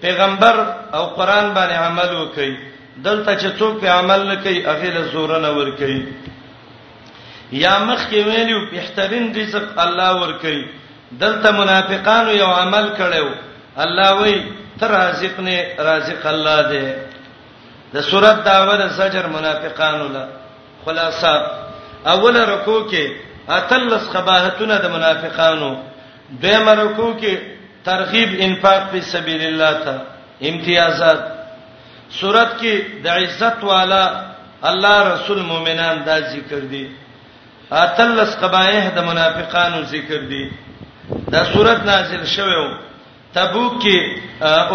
پیغمبر او قران باندې عمل وکړي دلته چې څوک په عمل نه کوي هغه له زور نه ور کوي یا مخ کې ویلو بهترین رزق الله ور کوي دلته منافقانو یو عمل کړو الله وای تر رازق نه رازق الله دی د سورۃ داور سجر منافقانو لا خلاصہ اوله رکوع کې اتلس قباحتونه د منافقانو دویمه رکوع کې ترغیب انفاق فی سبیل الله ته امتیازات سورت کې د عزت والا الله رسول مؤمنان دا ذکر دي اتلس قبایح د منافقانو ذکر دي دا سورت نازل شوه او تبوک کې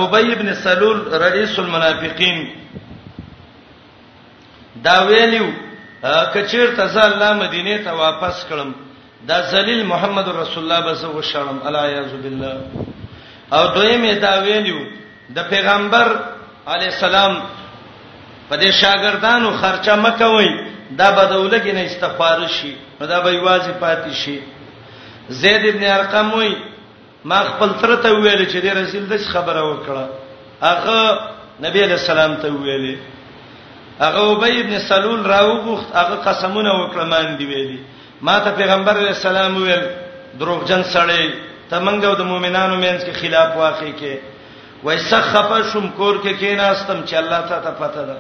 ابی ابن سلول رئیس المنافقین دا ویلو کچیر ته ځه الله مدینه ته واپس کړم دا ذلیل محمد رسول الله بس وشړم الا یعذ بالله او دویم دا ویلو د پیغمبر علی السلام په دې شاګردانو خرچه مکوي دا بدوله کې نه استغفار شي نو دا به یوازې پاتې شي زید ابن ارقم وی ما خپل تر ته ویل چې دې رسول د خبره وکړه هغه نبی علیہ السلام ته ویلې هغه ابی ابن سلول راوغخت هغه قسمونه وکړه مان دی ویلي ما ته پیغمبر علیہ السلام ویل دروغجن سړی ته منګو د مؤمنانو مینس کې خلاف واقع کې وای سخفه شوم کور کې کیناستم چې الله تعالی ته پته ده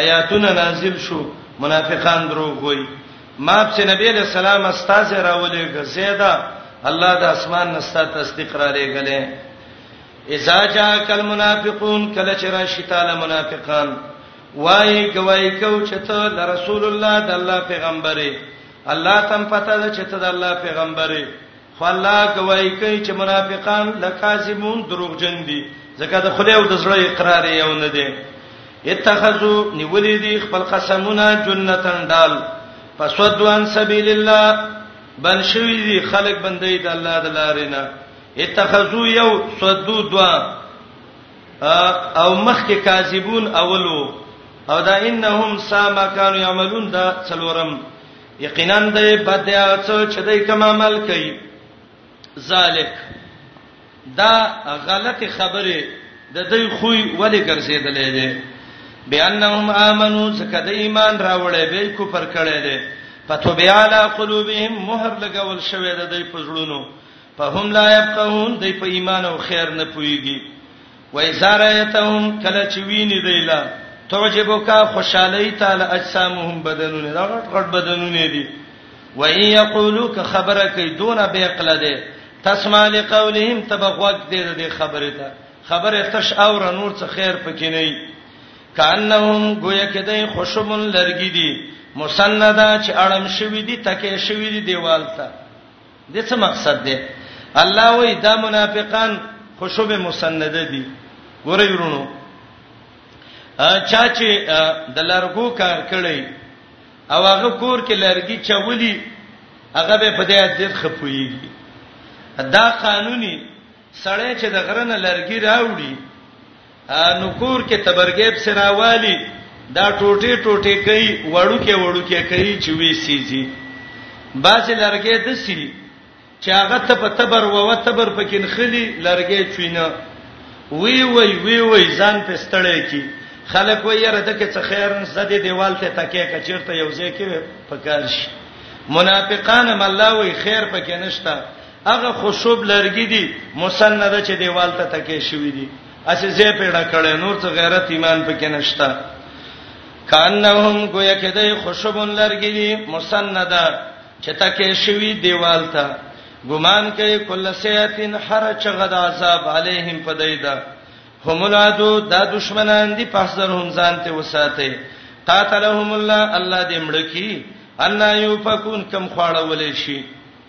آیاتونه نازل شو منافقان دروغ وایي ما چې نبی له سلام استاد راولې غزیدا الله د اسمان نستا تصدیق را لېګلې اذا جاء کل منافقون کله چې راشي تعالی منافقان وای گواہی کو چې ته د رسول الله د الله پیغمبري الله تم پته ده چې ته د الله پیغمبري خو الله ګواهي کوي چې منافقان لکاذبون دروغجن دي ځکه د خدای او د زړه اقرار یې یو نه دی اتخذو نیولې دي خپل قسمونه جنتن دال فسدوان سبیل الله بن شوی دي خلق بندې د الله د لارې نه اتخذو یو سدو دوا او مخ کې کاذبون اولو او دا انهم سا ما كانوا يعملون دا څلورم یقینا د بد هغه څه چې دای کوم عمل کوي ذالک دا غلطه خبره د دې خوې ولې ګرځېدلې ده بانهم امنو ځکه د ایمان راوړې به کفر کړي دي فتوبیا علی قلوبهم مہر لګول شوې ده د پزړونو فهم لا يفقهون د په ایمان او خیر نه پويږي واذا رايتهم کله چې ویني دیلا تعجبک خوشالی تعالی اجسامهم بدنونه دا غټ غټ بدنونه دي و ان یقولو که خبره کوي دون به عقل ده تسمع لقولهم تبغوک دې دې خبره ته خبره تش او ر نور څه خیر پکې نه وي کانهم گویا کې دای خوشمن لرګي دي مسنده چې اړم شوی دي تکې شوی دي دیوال ته د څه مقصد دی الله وای دا منافقان خوشوبه مسنده دي ګورې ورونو چا چې د لارګو کار کړی او هغه کور کې لارګي چولي هغه به په دې عادت خپويږي دا قانوني سړی چې د غرنه لارګي راوړي نو کور کې تبرګې پسې راوالي، دا ټوټې ټوټې کوي، وړوکې وړوکې کوي چې وې سیزي. بعضې لرګی داسې دي چې هغه ته په تبر ووه تبر پکې نښلي، لرګی چوینه وی وی وی وی ځان په ستړی کی خلک وی یره دکې څه خیر نشته دې دیوال ته تکیه کچیرته یو ځای کې پکار شي منافقان مله وی خیر پکې نشته هغه خشوب لرګي دي مسنده چې دیوال ته تکې شوې دي اسې زه پیړه کړې نور ته غیرت ایمان پکې نشتا کانهم گویا کې د خشوبون لرګي دي مسنده چې تکې شوې دیوال ته ګمان کوي کله سیاتین هر چغه د عذاب علیهم پدایدا هم العدو دا دشمنان دي پسر هم ځان ته وساته قاتلهم الله الله دې مړ کی ان یوفکون کم خواړه ولې شي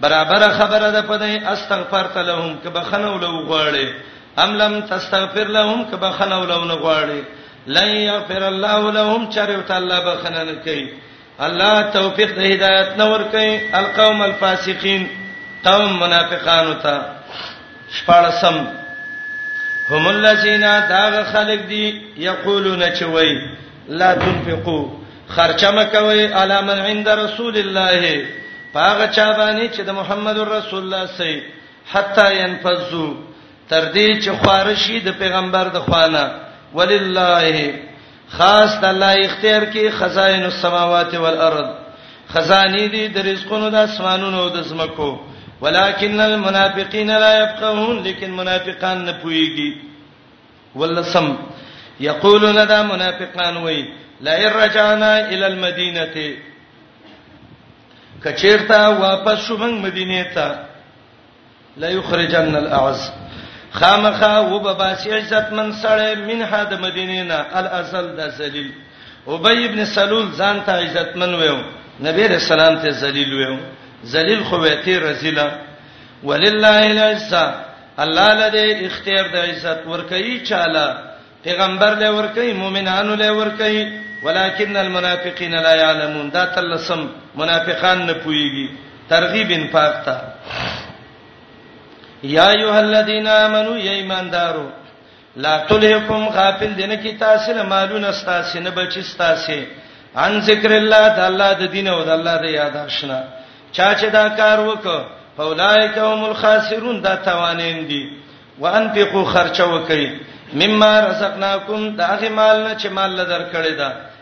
برابر خبره ده په دې استغفر تلهم که بخنو لو غواړي ام لم تستغفر لهم که بخنو لو نه غواړي لن یغفر الله لهم چرته تعالی بخنه نه کوي الله توفیق د هدایت نه ور کوي القوم الفاسقین قوم منافقان ته شپارسم هم الذين داغ خلق دي یقولون چوي لا تنفقوا خرچه مکوي علی من عند رسول الله پاغه چا باندې چې د محمد رسول الله سي حتا ينفذو تر دې چې خارشي د پیغمبر د خوانه ولله خاص د الله اختیار کې خزائن السماوات والارض خزانی دي د رزقونو د اسمانونو او د زمکو ولکن المنافقین لا يفقهون لیکن منافقان نه پويږي ولسم یقولون دا منافقان وای لا رجعنا الى المدینه کچیرته واپس شو موږ مدینه ته لا یخرجن الاعز خامخا وبباسی عزت من سره من هاد مدینه نه الازل د ذلیل ابی ابن سلول ځان ته عزت من ویو نبی رسول الله ته ذلیل ویو ذلیل خو ویتی رزیلا ولله العزه الله لده اختیار د عزت ورکړي چاله پیغمبر له ورکړي مؤمنانو له ورکړي ولکن المنافقین لا یعلمون دا تلسم منافقان نه پويږي ترغیب انفاق ته یا ایه الذین آمنو یا ایماندارو لا تلهکم غافل دین کی تاسو نه مالونه تاسو نه بچی تاسو ان ذکر الله د الله د دین او د الله د یاد آشنا چا چې دا کار وکړ فولائک هم الخاسرون دا توانین دي وانفقوا خرچه وکړي مما رزقناکم دا غي مال نه چې مال لدر کړی دا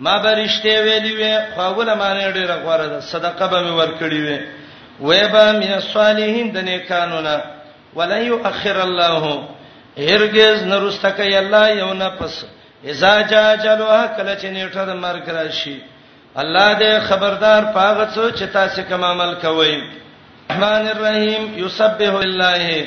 ما به رښتیا ویلي وې، خواوله ما نه ډېره غوره ده، صدقه به مې ورکړې وې، وې به من الصالحین د نیکانو نه، ولن یؤخر الله هرګز نه رسته کوي الله یو نفس اذا جاء اجلها کله چې نیټه د مرګ راشي الله دې خبردار پاغه څو چې تاسو کوم عمل کوئ الرحمن الرحیم یسبح لله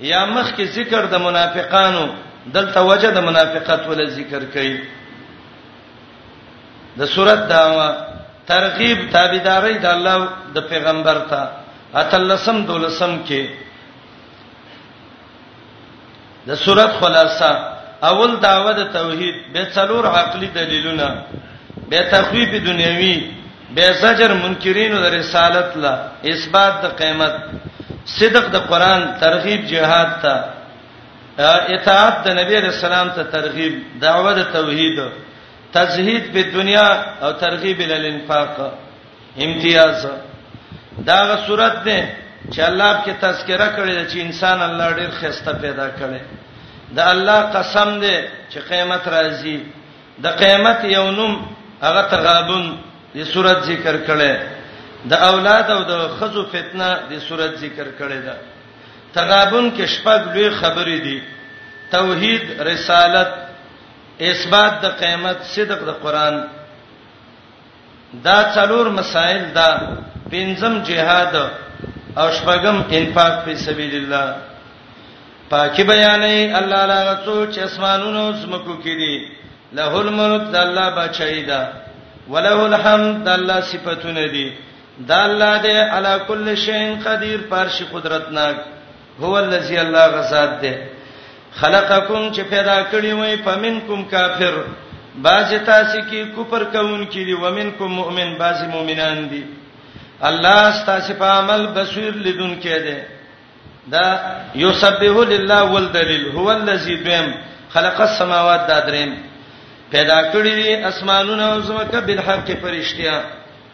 یا مخکې ذکر د منافقانو دلته وجه د منافقت ول ذکر کړي د صورت داوا ترغیب تابعداري د الله د پیغمبر ته اتلسم دولسم کې د صورت خلاصہ اول داوا د توحید به څلور عقلي دلیلونه به تخویف دنیوي به زجر منکرینو د رسالت لا اثبات د قیامت صدق د قران ترغیب جهاد ته اطاعت د نبی رسول الله ته ترغیب دعوه د توحید تزهید په دنیا او ترغیب ال انفاق امتیاز داغه صورت ده چې الله په تذکرہ کړی چې انسان الله ډیر خسته پیدا کړي د الله قسم ده چې قیامت راځي د قیامت یو نوم هغه تغابن د صورت ذکر کړي د اولاد او د خزو فتنه د صورت ذکر کړي ده تغابن کې شپږ لوی خبرې دي توحید رسالت اثبات د قیامت صدق د قران دا څلور مسائل دا پنځم جهاد او شپږم انفاق په سبیل الله پاکي بیانې الله لاغه څو چې اسمانونو زمکو کې دي له الملک د الله بچی دا وله الحمد د الله صفاتونه دي دا الله دې علا کل شیء قدیر پارش قدرتناک هو الذی الله غزاد ده خلقکم چې پیدا کړی وای پمنکم کافر باز تاسو کې کوپر کون کې دی ومنکم مؤمن باز مؤمنان دي الله ستاسو په عمل بصیر لیدون کې دی دا یسبح لله والدلیل هو الذی بهم خلق السماوات دا دریم پیدا کړی دي اسمانونه او زمکه بالحق پرشتیا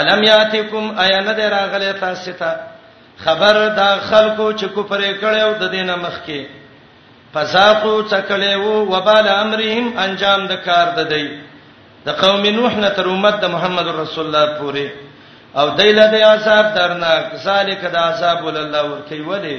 الم یاتکم ایا نه دراغله تاسو ته خبر دا خلکو چې کو پرې کړو د دینه مخ کې فزاقو څکلې وو وبال امرهم انجام د کار د دی د قوم نوح نه تر امت د محمد رسول الله پورې او دایله د عذاب درناک ذالک د عذاب ول الله ورکی ولی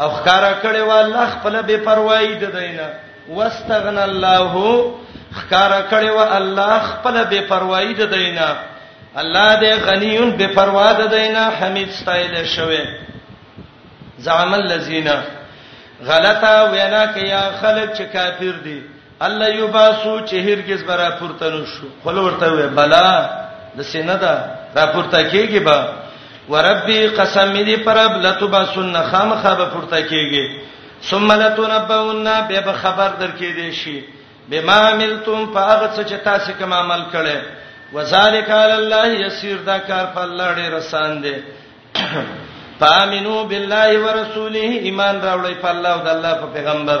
او خکارا کړي و الله خپل بے پروايي د دینه واستغنا الله خکارا کړي و الله خپل بے پروايي د دینه الله دې غنیون بے پروا د دینه حمید ستایل شوی زعم الذین غلطه وینا کوي خلک چې کافر دي الله یباسو چې هرگز برا پورته نشو خل ورته وی بلا د سینه دا را پورته کیږي با وربي قسم دې پرب لتباسن خامخه به پورته کیږي ثم لتنبؤن به به خبر درکې دي شي بما عملتم فاغت څه چې تاسو کوم عمل کړي وذالک علی الله یسیر دا کار په الله ډیر آسان دی فامنو بالله ورسوله ایمان راوړی په الله او د الله په پیغمبر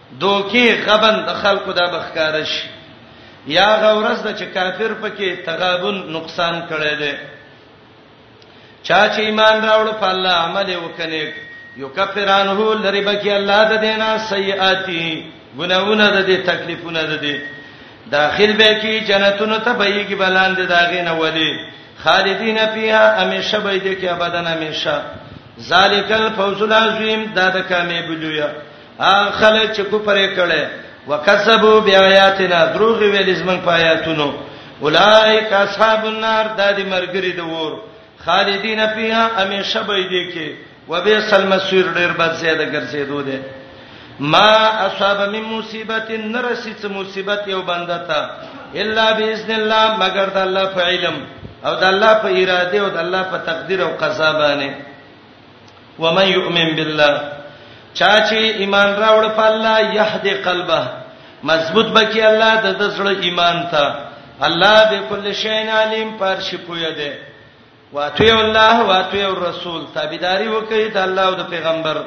دوکي غبن د خلکو دا بخکارش یا غورز د چې کافر پکې تغابن نقصان کړي دي چا چې ایمان راوړ په الله عمل وکنه یو کفرانه لری بکی الله د دینا سیئاتی ګناونه د دې تکلیفونه د دې داخل به کی جنتونو ته بهږي بلاند داغې نه ولي خالدین فیها همیشه به دې کې ابدان همیشه ذالک الفوز العظیم دا د کامیابی لویه هغه خلک چې کفر یې کړي وکذبوا بیااتنا دروغ ویل زمنګ پایاتونو اولائک اصحاب النار د دې مرګري د ور خالدین فیها همیشه به دې کې وبئس المسیر ډیر بد زیاده ګرځېدو ده ما اصحاب من مصیبت نرسی څه مصیبت یو بنده تا الا باذن الله مگر د الله په علم او د الله په اراده او د الله په تقدیر او قضا باندې ومن يؤمن بالله چا چې ایمان راوړ په الله يهدي قلبه مضبوط بکی الله د دسړ ایمان ته الله به کل شی علیم پر شي پوی دی واتوی الله واتوی الرسول تابعداري وکړي د الله او د پیغمبر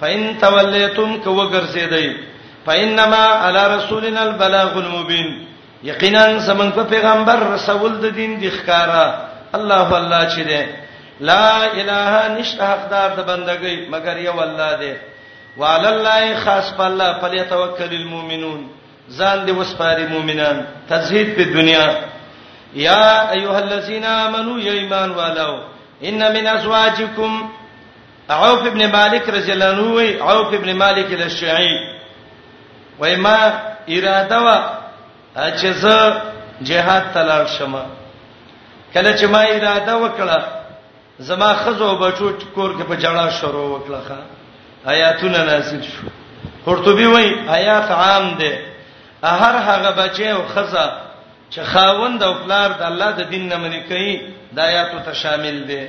فین تولیتم کو ګرځیدای فینما علی رسولنا البلاغ المبین یقینا زمنګ په پیغمبر رسول د دین د ښکارا الله الله چې ده لا اله نشته حقدار د بندګۍ مگر یو الله ده وعلى الله خاص په الله فليتوکل المؤمنون ځان دې وسپاري مؤمنان تزهید په دنیا یا ایها الذین آمنو یا ایمان والو ان من ازواجکم عوف ابن مالک رضی الله عنه وی عوف ابن مالک الشعی وای ما اراده وا چې زه جهاد تلل شم کله چې ما اراده وکړه زما خزو بچو کور کې په جړه شروع وکړه آیاتونه نازل شو قرطبي وای آیات عام دي هر هغه بچي او خزه چې خاوند او پلار د الله د دین نه منې کوي د آیاتو ته شامل دي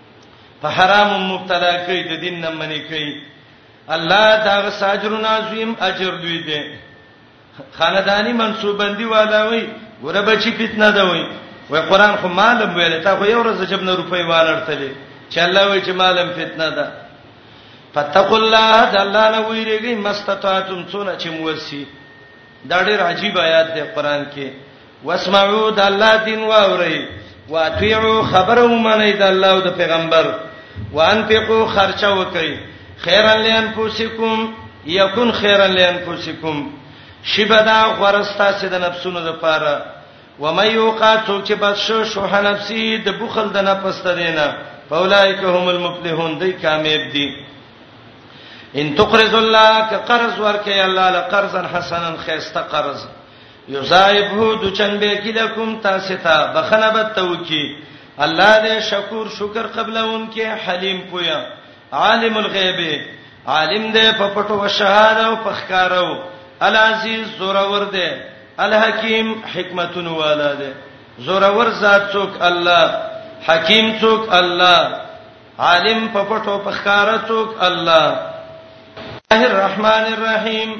په حرام مبتلا کوي د دین نه منی کوي الله دا ساجر نازیم اجر دوی دی خاندانی منسوبندی والا وي ګوره بچی فتنه ده وي وای قران خو مالم ویل تا خو یو ورځ جبنه روپۍ والړتلې چې الله وی چې مالم فتنه ده فتقوا الله د الله نه ویریږي مستطاعتم څونه چې موسی دا ډېر عجیب آیات دی قران کې واسمعوا د الله دین واوري واطيعوا خبره ومنئ د الله او د پیغمبر وانفقوا خرچه وکئ خیرا لانفسکم یکون خیرا لانفسکم شبدا غرستا سي د نفسونو لپاره و مې یوقا څوک چې بس شو شوه نفسي د بخل د نفس ته دینه فاولائک هم المفلحون دی کامیاب دي ان تقرض الله که قرض ورکه الله لقرضا حسنا خيسته قرض یصائبه د چن به کی لکم تاسو ته بخنه بت توکی الله دې شکور شکر قبل انکه حلیم پویا عالم الغیب عالم دې په پټو او شهاده او پخکارو العزیز زورور دې الحکیم حکمتون والا دې زورور ذات څوک الله حکیم څوک الله عالم په پټو پخکارو څوک الله الرحمن الرحیم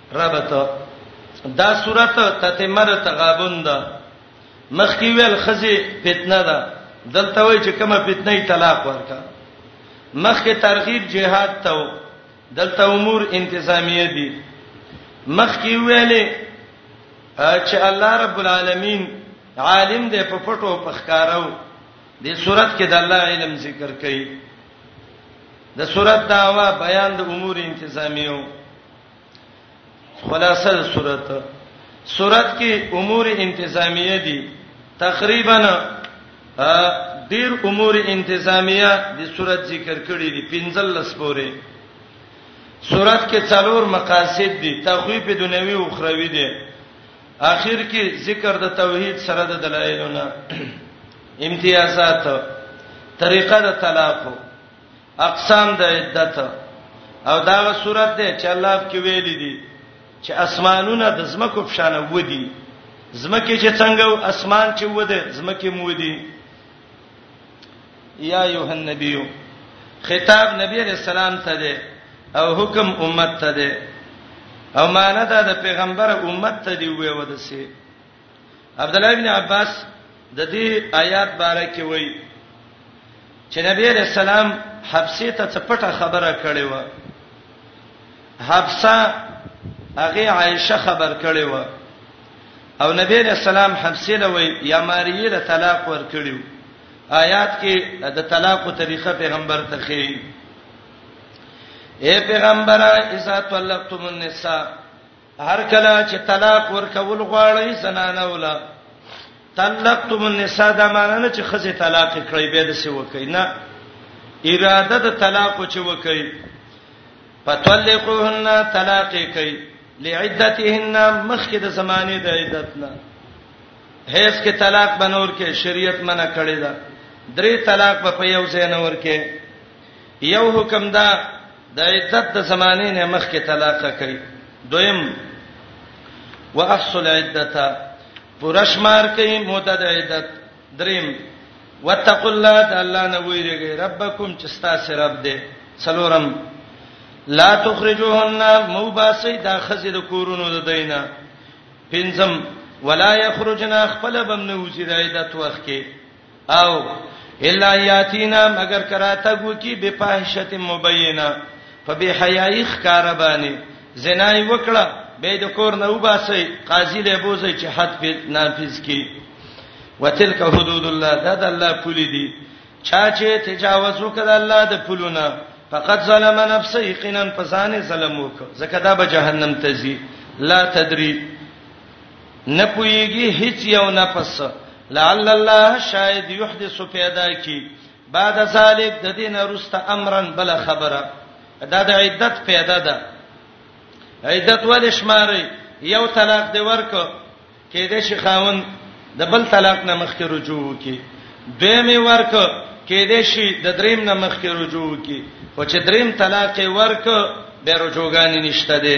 ربط دا صورت تتمه د تغابن ده مخکې ویل خزي فتنه ده دلته وای چې کومه فتنه ای طلاق ورکا مخکې ترغیب جهاد ته دلته امور انتظامیه دي مخکې ویلې چې الله رب العالمین عالم دې په پټو په ښکارو دې صورت کې د الله علم ذکر کړي د صورت داوا بیان د امور انتظامیو خلاصه صورت صورت کې امور انتظامیه دي تقریبا ډیر امور انتظامیه د صورت ذکر کړی دي پنځلس پورې صورت کې څلور مقاصد دي تخویف دنیوي او اخروی دي اخر کې ذکر د توحید سره د دلایلونه امتیازات طریقه د طلاق اقسام د عدت او دا صورت ده چې الله کې ویل دي چې اسمانونه د زمکو په شان ودی زمکه چې څنګه او اسمان چې وده زمکه مو ودی یا ایه النبی خطاب نبی علیہ السلام ته ده او حکم امت ته ده او مانه دا د پیغمبر امت ته دی وې ودسه عبد الله ابن عباس د دې آیات باره کې وایي چې نبی علیہ السلام حبسه ته چپټه خبره کړې و حبسه هغه عائشه خبر کړې و او نبی علیہ السلام حبسه له وی یا ماریه له طلاق ور کړیو آیات کې د طلاق طریقه پیغمبر ته خې اے پیغمبره اذا طلقتم النساء هر کله چې طلاق ورکول غواړی زنانه ولا طلقتم النساء دا معنی نه چې خزه طلاق کړی به د څه وکړي نه اراده د طلاق چې وکړي فتلقوهن طلاق کوي لعدتهن مخکې د زمانه د عدت نه هیڅ کې طلاق بنور کې شریعت منع کړی دا درې طلاق په یو ځای نه ورکه یو حکم دا د عدت د زمانه نه مخکې طلاق کوي دویم واحصل عدته پرشمار کوي موده د عدت دریم واتقوا الله تعالی نه ویریږي ربکم چې تاسو رب دې څلورم لا تخرجوهن موباسی دا خزر کورونو د دینه پنځم ولا یخرجنا خپل بم نه وزیدایدت وخت کې او الا یاتینا مگر کراته گو کی بفاحشه مبینه په بی حیاي ښکارا باندې زنای وکړه به د کور نه وباسي قاضي له بوزي چې حد په نافذ کی وتلک حدود الله دا د الله پولی دي چا چې تجاوز وکړ الله د پولونه فقط ظلم نفسه یقینا فسانه ظلم وکړ زکه دا به جهنم ته ځي لا تدری نه پويږي هیڅ یو نفس لعل الله شاید یحدث پیدا کی بعد ذالک د دین رست امرن بل خبره دا د عدت پیدا ده عدت ول شماري یو طلاق دی ورک کې د شخاون د بل طلاق نه مخکې رجوع وکي دویمه ورک کې د شي د دریم نه مخکې رجوع وکي خو چې دریم طلاق ورک به رجوعګانی نشته دی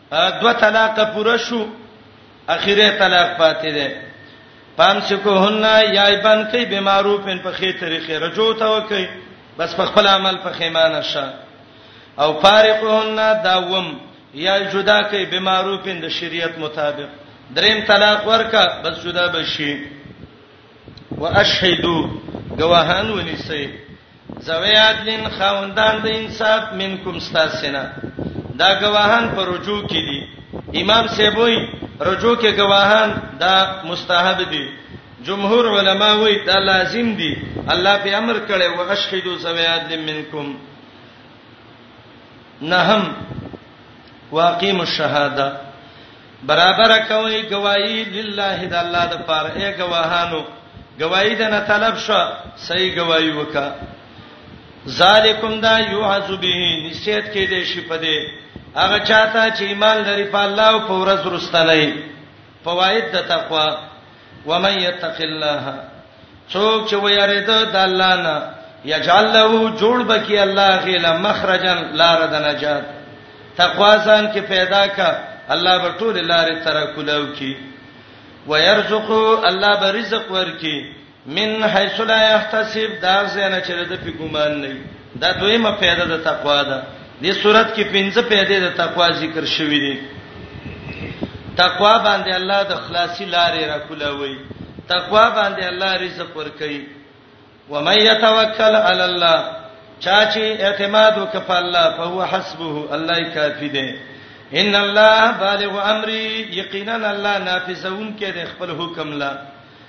دو طلاق پوره شو اخیره طلاق پاتې ده پام سکوهن یا ایبن کوي به معروف په خې طریقې رجو ته وکي بس په خپل عمل په خیمانه شه او فارقهن داوم یا جدا کوي به معروف د شریعت مطابق دریم طلاق ورکا بس جدا بشي واشهدو گواهان ونیسئ ذوی عدلن خاوندان د انصاف منکم استاسنا دا گواهان پر رجوع کې دي امام سیبوی رجوع کې گواهان دا مستحب دي جمهور علما وی دا لازم دي الله په امر کړي او اشهدو ذوی عدلن منکم نهم واقیم الشهاده برابر کوي گواہی لله د الله د پاره اے گواهانو گواہی د نه طلب شو صحیح گواہی وکا ذالکم دا یوعذ به نسیت کې دې شي پدې هغه چاته چې ایمان لري په الله او په ورځ ورستنه فواید د تقوا ومن یتق الله څوک چې ویریده د الله نه یجعل له جوړ بکی الله غیله مخرجا لار د نجات تقوا ځان کې پیدا کا الله به ټول لارې تر کولاو کی ويرزقو الله به رزق ورکی من حيث لا يحتسب دا زنه چې د په ګمان نه دا دویمه پیدا د تقوا ده دې صورت کې پنځه پیدا د تقوا ذکر شوې دي تقوا باندې الله د خلاصي لارې راکولوي تقوا باندې الله رزق ورکړي و مې يتوکل علی الله چا چې اعتماد وکړ په الله فهو حسبه الله کافی دی ان الله بالغ امری یقینا الله نافذون کې د خپل حکم لا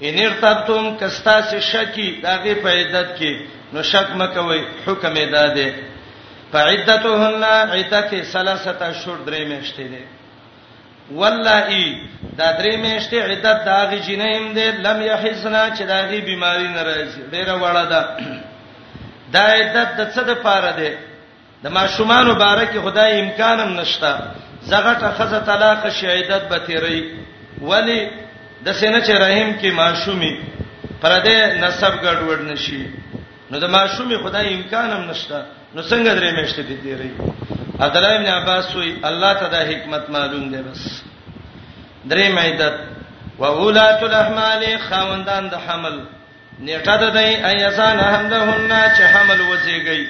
ان ارتبتم کستا سے شکی داغه په عدت کې نو شک مکوي حکم ادا ده فعدتهن عتق ثلاثه شهور درې میاشتې ده واللئی دا درې میاشتې عدت داغه جنیم ده لم یحزنا چې داغه بیماری ناراضي ډیره وړه ده دا عدت د څه د پاره ده د ماشومانو باره کې خدای امکان هم نشته زغټه خزه طلاق شهادت به تیری ولی د سینه چې رحم کې ماشومی پر دې نسب ګډوډ نشي نو د ماشومی خدای امکان هم نشته نو څنګه درې میشته دي تیری عبد الله ابن عباس وی الله ته د حکمت معلوم دی بس درې مېدت و اولات الاحمال خوندان د حمل نیټه د دای ایزان همدهن چې حمل وزیږي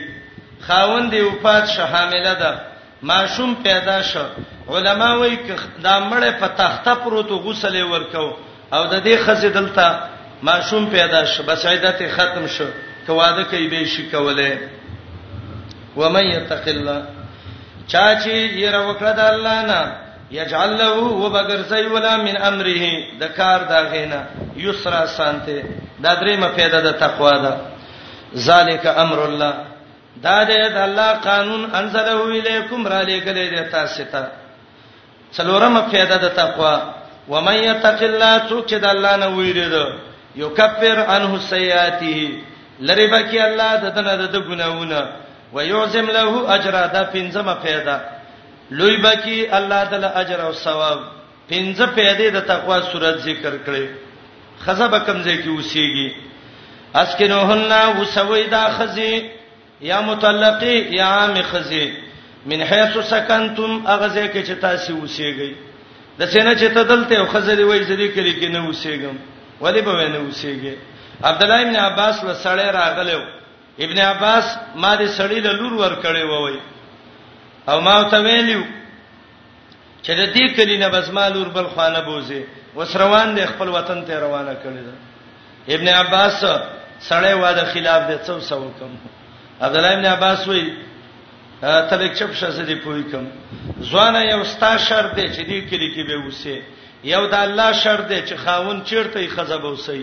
خاوند دی وفات شه حامله ده ماشوم پیدا شو علما وایي دا مړ په تخته پروت غسل ورکاو او د دې خزې دلته ماشوم پیدا شو بس عیدت ختم شو کواده کوي به شي کوله ومن یتق الله چا چې یې را وکړه د الله نه یجعل له وبغرزی ولا من امره د کار دا غینا یسرا سانته دا دریمه پیدا د تقوا ده ذالک امر الله دا د الله قانون انزله الیکم را لګلې د تاسو ته څلورمه پیدا د تقوا و من یتق الله څوک چې د الله نه ویریږي یو کفر عنه سیئاته لری بکی الله د دنه د ګناونه و یعظم له اجر دا پنځمه پیدا لوی بکی الله تعالی اجر او ثواب پنځه پیدې د تقوا صورت ذکر کړي خزه به کمزې کې اوسېږي اسکنوهن وسوي دا خزي یا متلقي یا عام خزي من حيث سكنتم اغزه کې چې تاسو اوسېږئ د سینې چې تدلته او خزه دی وایي زری کړي کې نه اوسېږم ولی به نه اوسېږي عبد الله ابن عباس وسړی راغلو ابن عباس ما دې سړی له لور ور کړی ووي او ما ته ویلیو چې د دې کلی نه بس ما لور بل خوانه بوزي وس روان دي خپل وطن ته روانه کړی دا ابن عباس سړی واده خلاف دې څو څو کم عبد الله ابن عباس وی ته لیک چپ شاسه دی پوي کم ځوان یو ستا شر دی چې دې کلی کې به وسه یو د الله شر دی چې خاون چیرته خزبوسي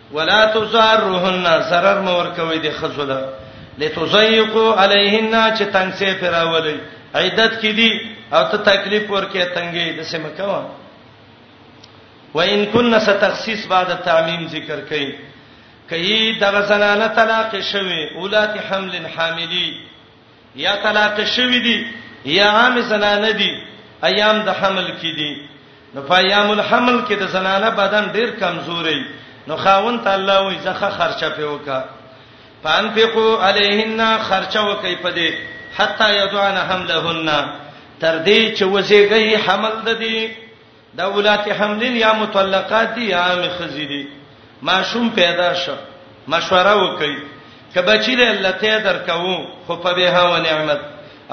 ولا تزارهن zarar مور کوي د خزله لتزيقوا عليهن چې تنگ سي پراولي عیدت کې دي او ته تکلیف ورکې تنګي د سم کوا وان كن ستخصيص بعد تعمیم ذکر کړي کئ دغه زنانه طلاق شوي اولاد حمل حاملی یا طلاق شوی دی یا عام زنانه دی ایام د حمل کې دی نو په ایام الحمل کې د زنانه بدن ډیر کمزوري نو خاوند الله وي زخه خرچه په وکا فانفقوا علیهن خرچه وکي په دې حتا یدعن حملهن تر دې چې وزيږي حمل د دې دا ولات حملین یا مطلقات دي یا عام خزي دي ماشوم پیدا شو مشوره وکي کبچی له الله ته درکو خو په به او نعمت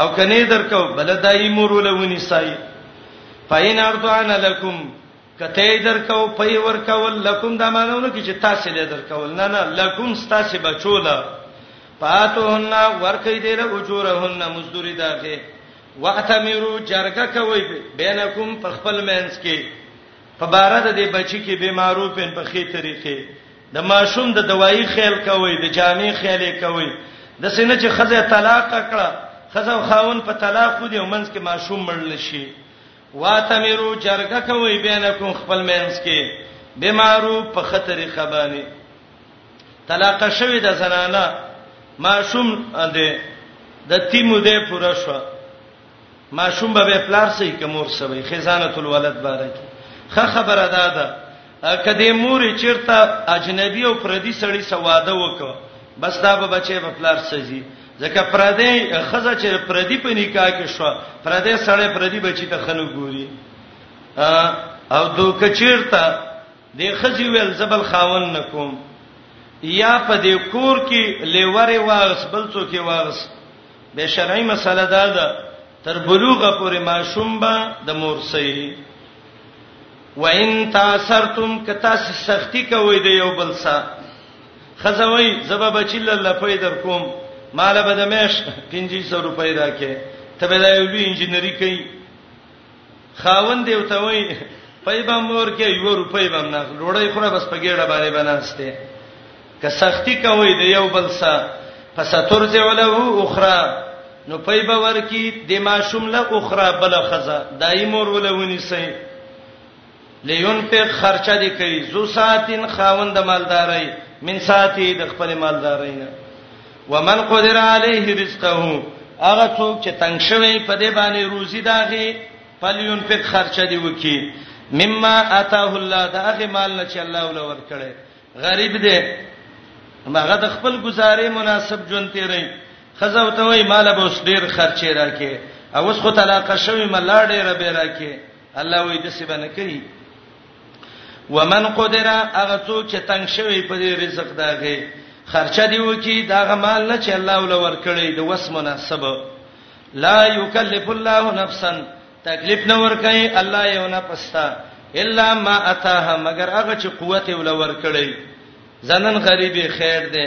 او کني درکو بل دای مور ولونی سای پاین ارضان لکم کته درکو پي ورکول لکم دا مانونه کی چې تاسو له درکول نه نه لکم تاسو بچولا پاتوهن ورکې دې له اجورهن مزدوری داخه واتمیرو جرګه کوي بینکم په خپل مینس کې په بار د دې بچی کې به معروفین په خې طریقې د ماشوم د دوايي خیال کوي د جامع خیال کوي د سینې چې خزه طلاق کړه خزه او خاون په طلاق خو دې ومنځ کې ماشوم مړل شي واتمیرو جرګه کوي بینکم خپل مینس کې به معروف په خطرې خبانه طلاق شوی د زنانه ماشوم دی د تیمو دی پوره شو ماشوم به پلار سي کومور سوي خزانه الولد بارک خه خبره ده ده کدی مور چیرته اجنبي او پردي سړی سواده وکړه بس دا به بچي په پلار سي ځکه پردي خزه چې پردي په نکاح کې شو پردي سړی پردي بچي ته خنو ګوري او دوک چیرته دې خزي ویل زبل خاون نکوم یا په دې کور کې لیوره واغس بل څوک واغس به شرعي مسله ده ده تر بلوغه پورې ماشوم به د مور سي وان تاسرتم کتا سختی کوي د یو بل سره خزوي زبا بچل الله پي در کوم مال به د مېش 500 روپۍ راکې ته به دا یو لوی انجنیری کوي خاوند یو ته وای پای به مور کې یو روپۍ به نه ډوړې خوره بس په ګډه باندې بناسته که سختی کوي د یو بل سره فسترجع له اخرى نو پای به ورکی د ماشوم له اخرى بل خزه دایمور ولونی سي لینفق خرچه دې کوي ذو ساعتین خاوند مالداري من ساعتي د خپل مالداري نه ومن قدر علیه رزقه هغه څوک چې تنگ شوی په دې باندې روزي داغي فلینفق خرچه دې وکي مما اتاه الله داغه مال نه چې الله ول ور کړي غریب دې ماغه د خپل گزارې مناسب ژوند تیرې خزه وته وای مال به اوس ډیر خرچې راکې او اوس خو طلاق شوی ملاړې ربې راکې الله وې د څه باندې کوي ومن قدر هغه څوک چې تنگ شوی په دې رزق داغه خرچه دی وکي داغه مال نه چې الله ول ور کړی د وس مناسب لا یکلف الله نفسا تکلیف نه ور کوي الله یو نه پستا الا ما اتاها مگر هغه چې قوت ول ور کړی زنن غریبي خیر دی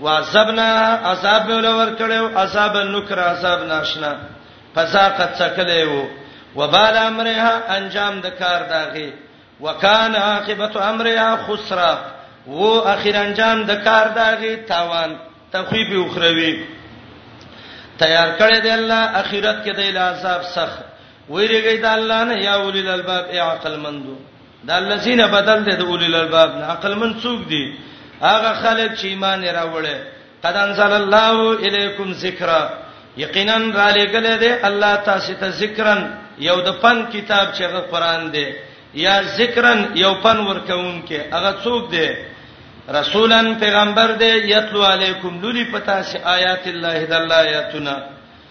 وعذبنا عذاب مې ولور کړو عذاب نکر عذاب ناشنا فزاقت څکلې وو وبال امرها انجام د کار داغي وکان عاقبت امرها خسرا وو اخر انجام د کار داغي تاوان تخویب اخروی تیار کړی دی الله اخرت کې د عذاب سخت ویریږي د الله نه یا اولی الالباب ای عقل مندو دا الذين بدل دې د اولي الباب نه عقل من څوک دي هغه خلک چې ایمان راوړل قد انزل الله الیکم ذکر یقینا را لګل دې الله تاسو ته ذکرن یو د پن کتاب چې هغه قران دی یا ذکرن یو پن ورکون کې هغه څوک دی رسولن پیغمبر دی یتلو علیکم لولی پتا سي آیات الله د الله آیاتنا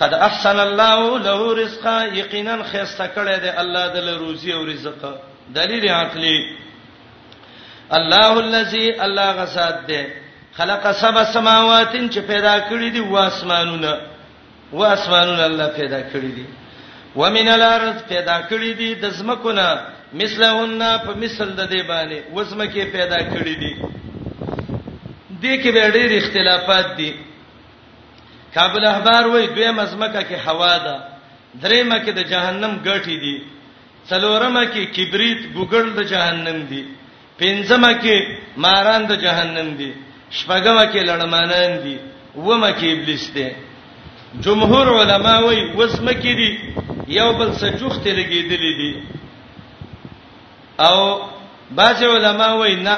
قد احسن الله له رزقا یقینا خسته کړه دې الله د روزي او رزق دلیل عقلی الله الذي الله غسات دې خلق سبع سماوات چې پیدا کړی دي واسمانونه واسمانونه الله پیدا کړی دي ومن الارض پیدا کړی دي د زمکونه مثلهن په مثل د دې باندې وزمکه پیدا کړی دي دې کې به ډېر اختلافات دي کابل احبار وای دوی مزمکه کې هوا ده دریمه کې د جهنم ګټي دي څلورمه کې کبریت ګوګل د جهنم دي پنځمه کې ماران د جهنم دي شپږمه کې لړمانان دي ومه کې ابلیس دی جمهور علما وای وسمه کې دي یو بل سجوخته لګیدلې دي او بعض علما وایي نه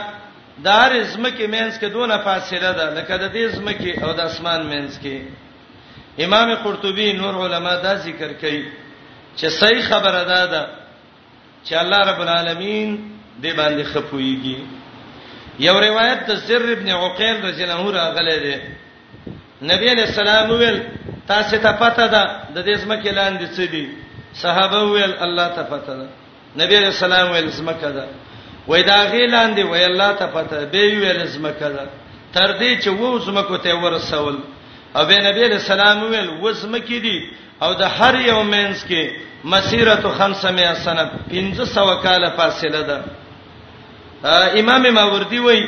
دار زمکه مینس کې دونه فاصله ده لکه د دې زمکه او د اسمان مینس کې امام قرطبي نور علما دا ذکر کوي چې صحیح خبره ده دا چې الله رب العالمین دې باندې خپويږي یو روایت د سر ابن عقیل رضی الله عنه راغلی دی نبی علیہ السلام ویل تاسو ته پته ده د دې زمکه لاندې څه دي صحابه ویل الله ته پته ده نبی علیہ السلام ویل زمکه ده وای دا غی لاندې وای الله ته پته به ویل زمکه ده تر دې چې وو زمکو ته ورسول او به نبی علیہ السلام ویل وسمکې دي او د هر یو مینس کې مسیره 500 سنه 1500 کال فاصله ده امام ماوردی وای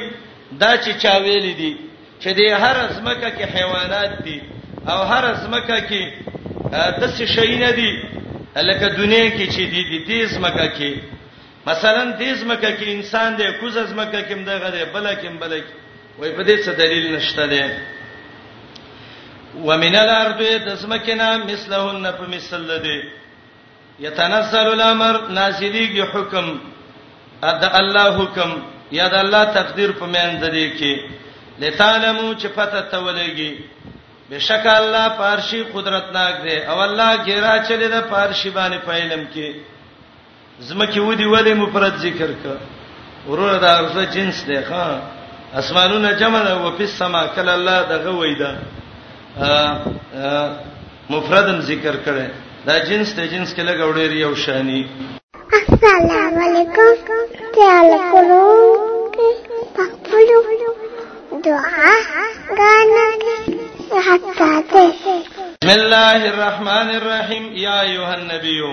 دا چې چا ویل دي چې د هر ځمکه کې حیوانات دي او هر ځمکه کې د څه شي نه دي لکه دنیا کې چې دي د دې ځمکه کې مثلا دې ځمکه کې انسان دی کوز ځمکه کې مدغه دی بل کې بل کې وای په دې څه دلیل نشته دی ومن الارض تسمکنا مثلهن فمثل دې یتنزل الامر نازلیږي حکم د الله حکم یا د الله تقدیر په مینځ دی کې لتعلمو چې پته ته ولېږي بشک الله پارشي قدرتناک دی او الله ګیرا چلی د پارشي باندې پایلم کې زمکه ودی ولې مفرد ذکر ک ورور دا ارزه جنس دی ښا اسمانونه جمع ده او په سما کله الله دغه وېدا مفردم ذکر کړي دا جنس ته جنس کې لګ وړي یو شانی السلام علیکم تعال کولو پخپلو دعا غانا حتا ته بسم الله الرحمن الرحیم یا ایها النبیو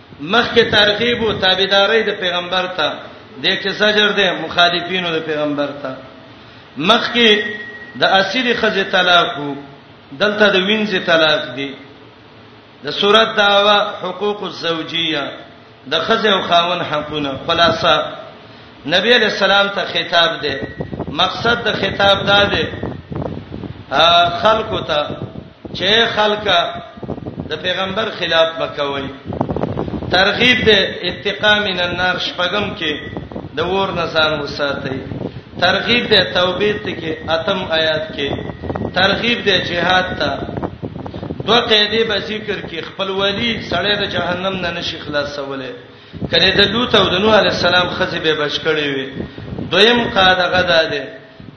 مخکې ترغیب او تابعداري د پیغمبر ته د کې زجر ده مخالفینو د پیغمبر ته مخکې د اصل خزه طلاق دلته د وینځي طلاق دی د صورت داوا حقوق الزوجیه د خزه او خاون حقونه خلاصه نبی علیہ السلام ته خطاب دی مقصد د خطاب دا دی خلکو ته چې خلکا د پیغمبر خلاف مکوي ترغیب دی اتقا من النار شپغم کې د ور نسان وساتي ترغیب دی توبې ته کې اتم آیات کې ترغیب دی جهاد ته دوه قیدې به ذکر کې خپل ولی سړی د جهنم نه نشي خلاصوله کله د لوط او د نوح علی السلام خزه به بچ کړي وي دویم قاعده غدا ده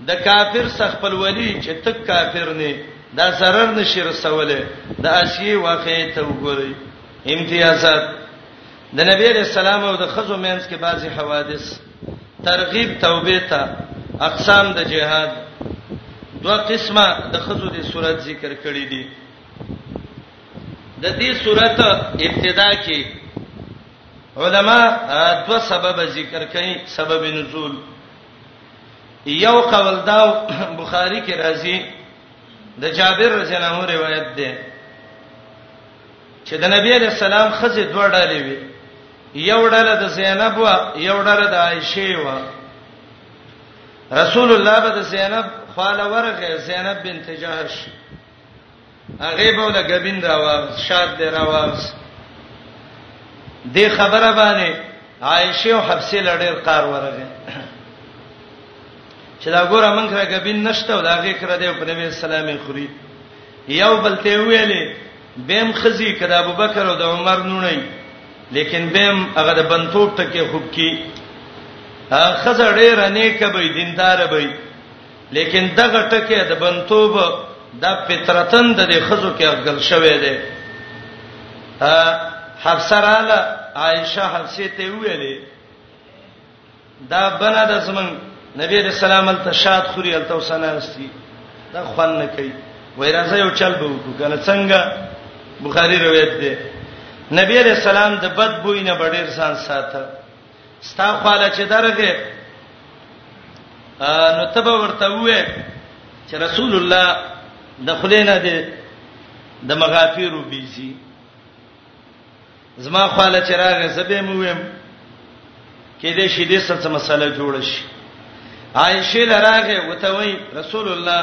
د کافر سخپل ولی چې تک کافر نه دا zarar نشي رسوله د اسیه واقع ته وګوري امتیازات د نبی علیہ السلام او د خزو مینس کې بعضی حوادث ترغیب توبه ته اقسام د جهاد دوه قسمه د خزو د صورت ذکر کړی دي د دې صورت ابتدا کې علما دو سبب ذکر کړي سبب نزول یو قول دا بخاری کې راځي د جابر رضی الله عنه روایت ده چې د نبی علیہ السلام خزه دوه ډلې وي یو ډله د زینب و یو ډله د عائشه و رسول الله به د زینب خاله ورغه زینب بنت جهش هغه به ول غبین راوغس شاد به راوغس دې خبره باندې عائشه او حفصه لړیر قار ورغه چې دا ګوره مونږ را غبین نشته او دا غي کړ دې په نبی اسلامي خوري یو بل ته ویلې بیم خزي کړه ابوبکر او د عمر نونې لیکن بیم هغه د بنتوب ټکه خوب کی خزه ډېر نه کبي دیندار به لیکن دغه ټکی د بنتوب د فطرتن د خزو کې اغل شوې ده حفصه رااله عائشه حفصه ته ویلې دا بنا د زمن نبی رسول الله ته شاد خوري الته وسناستی دا خوان نه کوي وای راځه یو چل به وکړو کنه څنګه بخاری روایت ده نبی رسول الله د بد بوینه بډیر سان ساته ستا خواله چې درغه نو تبه ورته وې چې رسول الله د خلینه دې د مغافیرو بیزي زما خواله چې راغه زبې مو ویم کې دې شې دې څه مسله جوړ شي عائشه لراغه وته وی رسول الله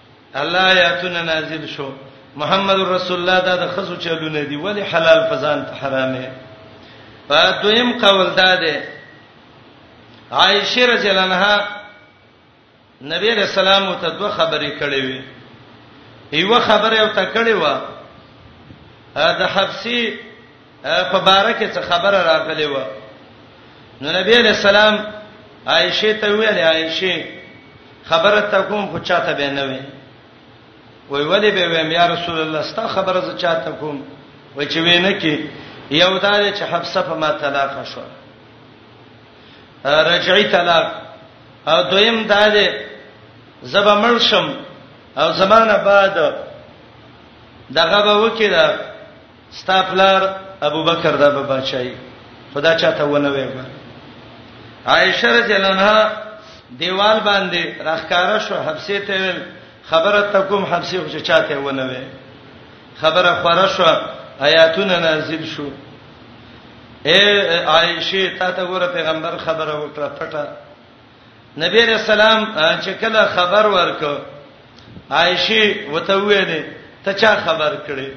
الله آیاتونه نازل شو محمد رسول الله دا د خزو چلونه دی ولی حلال فزان ته حرامه په دویم قول دا ده عائشه رضی الله عنها نبی رسول الله ته دوه خبرې کړې وي یو خبره او ته کړې و د حبسی په باره کې څه خبره راغلې و نو نبی علیہ السلام عائشه ته ویل عائشه خبره تا کوم خو چاته به نه وي وای ولې به ویم یا رسول الله ستا خبره ز چاته کوم و چې وینه کې یو دار چې حفصه په ما طلاق شو رجعي طلاق او دویم دار زبا ملشم او زمانہ بعد دغه به وکړه ستا پلار ابو بکر دا به بچای خدا چاته ونه وي عائشه رضی الله عنها دیوال باندې راخکاره شو حبسه ته ویل خبره تکوم حبسه خو چاته ونه وي خبره خوره شو آیاتونه نازل شو اے عائشه تا ته ګوره پیغمبر خبره وکړه پټه نبی علیہ السلام چې کله خبر ورکو عائشه وته ویلې ته چا خبر کړي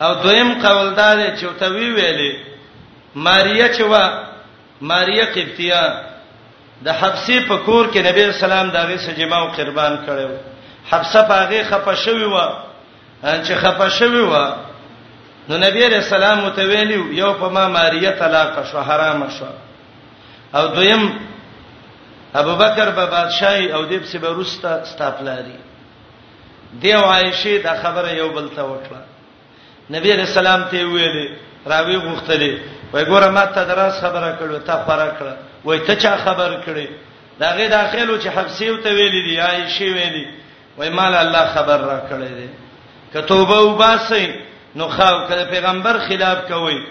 او دویم قول دا دی چې وته وی ویلې ماریا چې وا ماریا قبطیه د حبسه په کور کې نبی اسلام دغه سجما او قربان کړو حبسه پاغه خپه شوی و چې خپه شوی و نو نبی رسول الله متویلی یو په ما ماریه طلاق شو حرام شو او دویم ابو بکر به بادشاہي او دیب سي بروستا ستاپلاري دی او عائشه دا خبره یو بل ته وکړه نبی رسول الله ته ویلې راوي غوښتلې وای ګوره ما ته دراس خبره کړو ته خبره کړه وای ته چا خبر کړې دا غي داخلو چې حفصه ته ویلې دی عائشه ویلې وای مال الله خبر را کړې دي کتوبه وباسي نو خاو کله پیغمبر خلاف کوي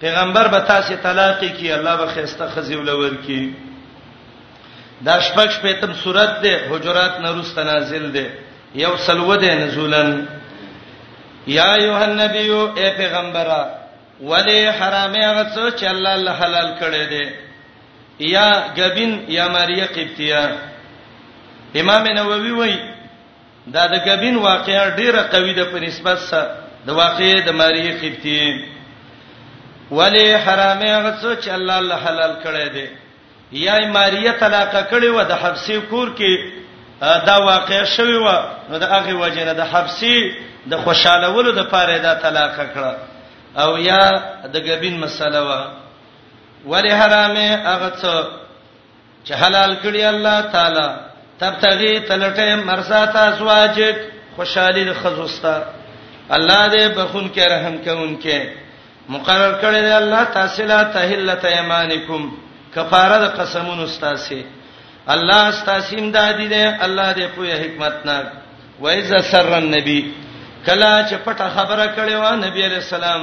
پیغمبر به تاسو طلاق کی الله به خسته خزی ولور کی دا شپږ شپږم صورت ده حجرات نرست نازل ده یو سلو ده نزولن یا ایه النبی او پیغمبره ولی حرامه هغه څه چې الله الله حلال کړی دی یا غبین یا ماریه قبطیه امام نووي وای دا د ګبین واقعا ډیره قوی ده په نسبت سره د واقعې د ماریه قبطی ولی حرامه هغه څه چې الله الله حلال کړی دی یا ماریه طلاق کړی و د حبسی کور کې دا واقع شوی و نو د هغه وجنه د حبسی د خوشاله ولو د پاره دا طلاق کړه او یا د ګبین مسله و ولی حرامه هغه څه چې حلال کړی الله تعالی تبتغي تلټه مرزات ازواجک خوشالي د خزوستا الله دې بخون کې رحم کوونکې مقرر کړی دی الله تاسو لا تهلت ایمانکم کفاره د قسمونو استاسي الله استاسي امدادي دی الله دې په حکمت ناک وایذ سر النبی کلا چې پټه خبره کړې و نبی علیہ السلام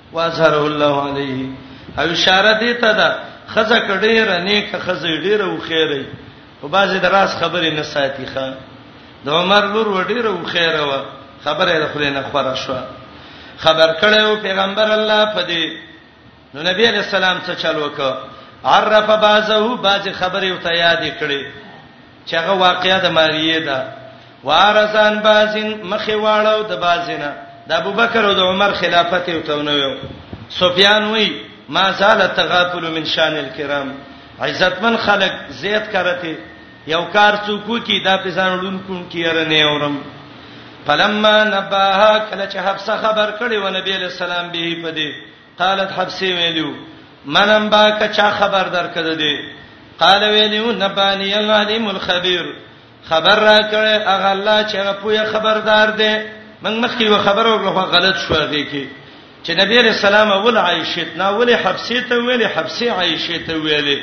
واظهره الله علیه او اشاره دې ته ده خزه کډې رنه ک خزه ډې رو خیره په بازي دراس خبرې نه ساتي ښا د عمر لور وډې رو خیره و خبره د خلې نه خورا شو خبر کړو پیغمبر الله په دې نو نبی علیہ السلام څه چل وکړ عرف بازه باز خبرې او ته یاد کړې چې هغه واقعا د ماریه ده وارزان بازن مخې واړو د بازنه د ابوبکر او د عمر خلافت یو تونه یو سفیان وی ما زال تغافل من شان الکرام عزتمن خلق زیات کرته یو کار څوک کی دا پسان لون کون کیره نه اورم فلما نباها کله چې حفصه خبر کړي و نبی له سلام به پدې قالت حفصه ویلو منم با که چا خبر درکړه دې قال ویلو نبانی العلیم الخبیر خبر را کړه اغه الله چې هغه پوهه خبردار دی من مخکې و خبرو له غلط شو هغه کې چې نبی رسول الله اول عائشه نا ولې حفصه ته ویلې حفصه عائشه ته ویلې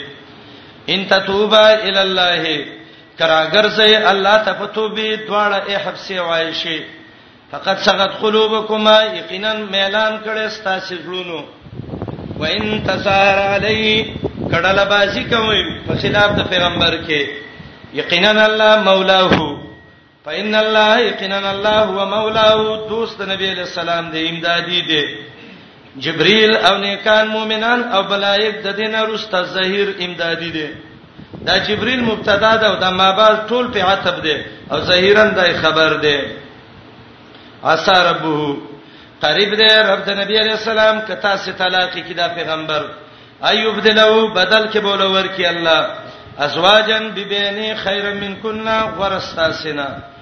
ان تتوبا ال الله کراګر زې الله ته فتوبې دواړه اے حفصه عائشه فقط سغت قلوبکما یقینا میلان کړي ستاسو زړونو وان تسهر علی کډل بازی کوي په خلاف د پیغمبر کې یقینا الله مولاه فإن الله یقینا الله هو مولاه دوست نبی علیہ السلام دې امدادي دې جبريل او نیکان مؤمنان او ملائک د دینه رسته ظهیر امدادي دي دا جبريل مبتدا ده او دا ما بعد ټول په عتب ده او ظهیرن دای خبر ده عسى ربه قریب ده رب د نبی علی السلام کتا سي طلاق کی دا پیغمبر ایوب دلو بدل کې بولور کی الله ازواجن ببینی خیر من کنا ورستاسنا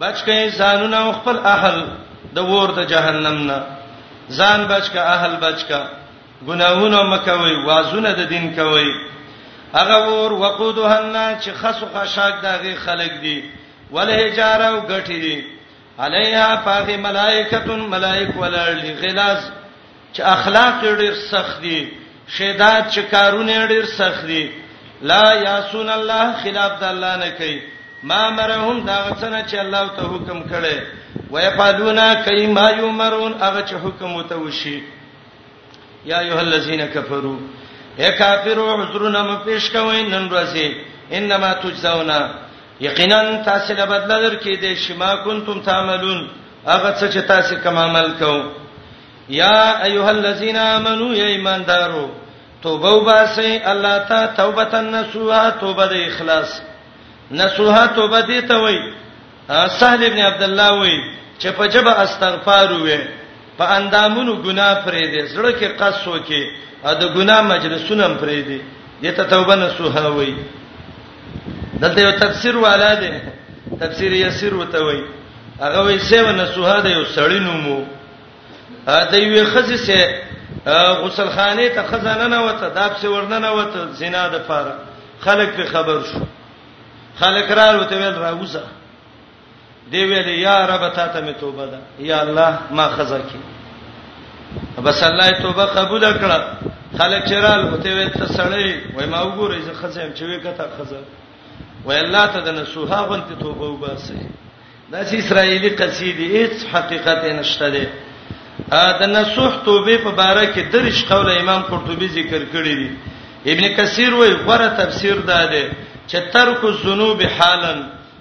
بچ کئ ځانونه او خپل اهل د ور د جهنم نه ځان بچ کا اهل بچ کا ګناهونه مکوي وازونه د دین کوي هغه ور وقودها الناس چې خسو خشاک دغه خلق دي وله جاره او غټي دي علیها فاغ ملائکه ملائک ولړ غلاز چې اخلاق ډېر سخت دي شیدات چې کارونه ډېر سخت دي لا یاسون الله خلاف د الله نه کوي ما مرهم دا غڅنه چې الله ته حکم کړي ويفعلون کما یمرون هغه چې حکم وته وشي یا ایه الذین کفروا اے کافرو عذرنا م پیش کوي نن ورځې انما تجزاونا یقینا تاسو له بدل درکې دې شما کنتم تعملون هغه څه چې تاسو کوم عمل کوو یا ایها الذین آمنو یا ایماندارو توبه وباسئ الله ته توبه النصوحه توبه د اخلاص نصوحه توبه دي ته وای سهل ابن عبد الله وای چې په جبه استغفار وې په اندامونو ګناه پرې دې زړه کې قصو کې د ګناه مجلسونه پرې دې دته توبه نصوحه وای دلته یو تفسیر والا دی تفسیر یسیر وته وای هغه وی سیو نسوها د یو سړی نومو د یوې خزې سه غسل خانه ته خزانه نه وته داب سه ورنه نه وته زنا د پاره خلک په خبر شو خلک را وته ویل راوځه دی ویل یا رب تا ته می توبه ده یا الله ما خزا کی بس الله توبه قبول کړه خلک چرال هته وي ته سړی وای ما وګورې زه خزم چې وې کته خزا وای الله ته د نسوها غنت توبه وباسه دا چې اسرایلی قصیدې هیڅ حقیقت نشته ده د نسوح توبه په باره کې درش قول امام قرطبي ذکر کړی دی ابن کثیر وای غره تفسیر ده ده چې ترک الذنوب حالا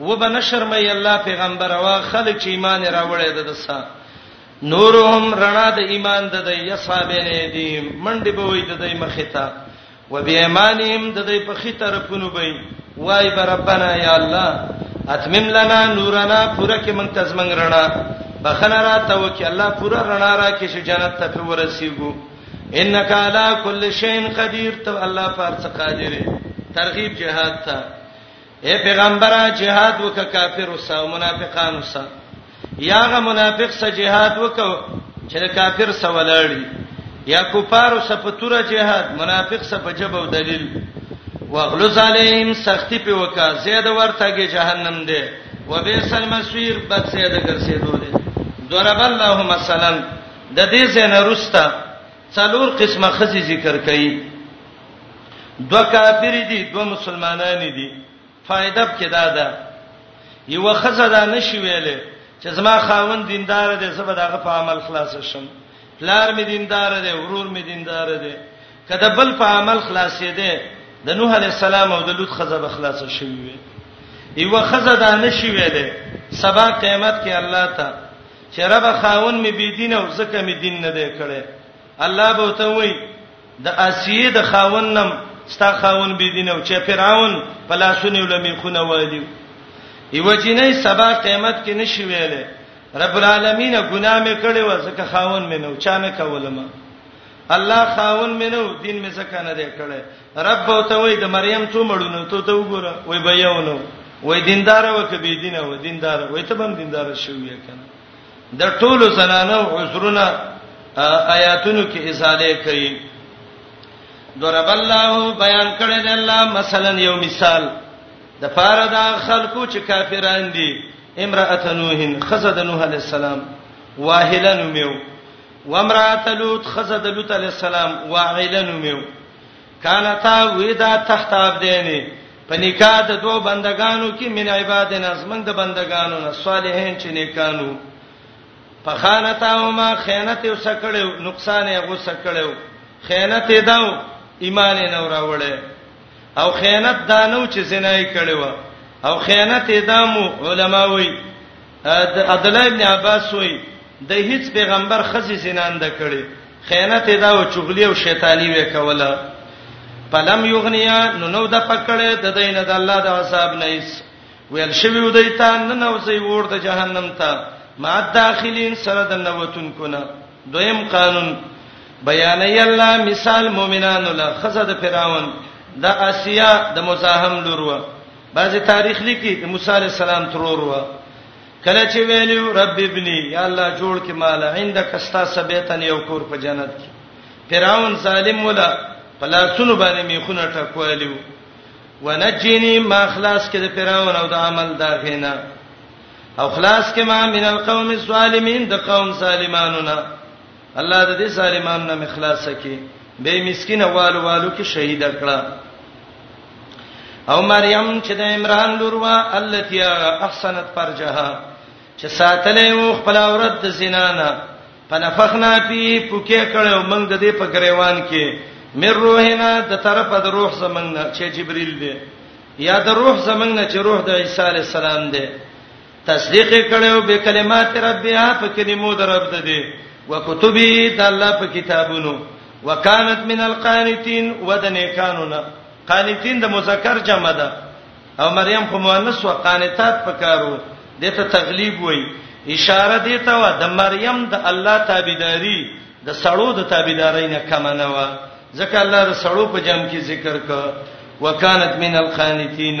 وبه نه شرمای الله پیغمبر وا خلک چې ایمان راوړی د دسا نورهم رڼا د ایمان د دی یصابین دی منډي به وای د دی مخه تا و بی ایمانهم د دی په خې طرفونو به وای بربنا یا الله اتمم لنا نورنا پوره کې من تزمن رڼا بخنه را ته وکي الله پوره رڼا را کې شي جنت ته په ورسیږو انک علی کل شیء قدیر ته الله پر څه قادر ترغیب جهاد ته اے پیغمبره جهاد وک کافر او منافقان وسه یاغه منافق سره جهاد وک چې کافر سره ولاړی یا کفار سره په تور جهاد منافق سره په جبه او دلیل واغلظ علیهم سختی په وکا زید ورتهږي جهنم دی وبئس المصير بد زید ګرځیدو دی ضرب الله مثلا د دې زنه رستا څلور قسمه خزي ذکر کړي دوه کافر دي دوه مسلمانان دي فائدہ کې دا ده یو خزه دا نشي ویلې چې زما خاوند دیندار دی زبر دغه په عمل خلاص شم پلار می دیندار دی ورور می دیندار دی کله بل په عمل خلاصې دی د نوح علی السلام او د لوط خزه به خلاص شي وي یو خزه دا نشي ویلې سبا قیامت کې الله ته چې رب خاون می بی دین او زکه می دین نه دی کړي الله به ته وایي د آسیې د خاوند نم ستا خاوند بی دین او چې فرعون په لاسونو لمې خونه والیو یو جنې سبا قیامت کې نشي ویلې رب العالمین ګناه مې کړې و ځکه خاون مې نو چا نه کولم الله خاون مې نو دین مې ځکه نه دی کړې رب او ته وای د مریم څو مړونو ته ته وګوره وای به یو نو وای دیندار و کبي دین و دیندار وای ته بم دیندار شوی کنه د ټولو زنانو عذرونه آیاتونو کې ازاله کوي ضرب الله بیان کړی دی الله مثلا یو مثال د پاره دا خلکو چې کافران دي امراه نوح خزه د نوح علی السلام واهلن میو وامراه لوط خزه د لوط علی السلام واعلن میو کانتا ودا تخت عبدین په نکاح د دوه بندگانو کې من عبادنا زمنګ د بندگانو نه صالحین چې نیکانو په خانتاهما خیانت یو سکړو نقصان یې غو سکړو خیانت یې داو ایمان یې نو راوړل او خیانت دانو چې زنای کړو او خیانت یې دامو علما وایي عبد الله ابن عباس وای د هیڅ پیغمبر خزي زینان د کړي خیانت دا او چغلی او شیطانی وکوله پلم یغنیا نو نو د پکړه د دین د الله د عذاب نه ایس ویل شوی ودیتا نه نو زی ور د جهنم ته ما داخلین سره د نوتون کونه دویم قانون بیان ای الله مثال مؤمنانو له خزه د فراون د اسیا د مزاحم لورو بعضی تاریخ لیکي د موسی علی السلام ترور و کله چې ویلو رب ابني یا الله جوړ کې مال عندك استا سبيتن یو کور په جنت کې فرعون ظالم ولا پلاسونو باندې میخونه ټکوالو ونجني ما خلاص کې د فرعون او د عمل دا غینا او خلاص کې ما من القوم الظالمین د قوم ظالمانو نه الله د دې ظالمانو نه مخلاص کړي به مسکین والو والو کې شهید کړه او مریم چې د عمران لور وا التي احسنت فرجها چې ساتلې و خپل عورت د زنا نه فنفخنا فی پوکې کړو موږ د دې په گریوان کې مر روحنا د طرفه د روح زمنګ نه چې جبرئیل دی یا د روح زمنګ نه چې روح د عیسی علی السلام دی تصدیق کړو به کلمات ربها په کلمو در رب ده دي وکتبه د الله په کتابونو وکانت من القانتين ودنيکانونا قانتين د مذکر جمع ده او مریم خو مؤنث و قانتات پکارو دته تغلیب وای اشاره دی ته و د مریم د الله تابعداري د سړو د تابعداري نه کم نه و ځکه الله د سړو په جام کې ذکر ک وکانت من القانتين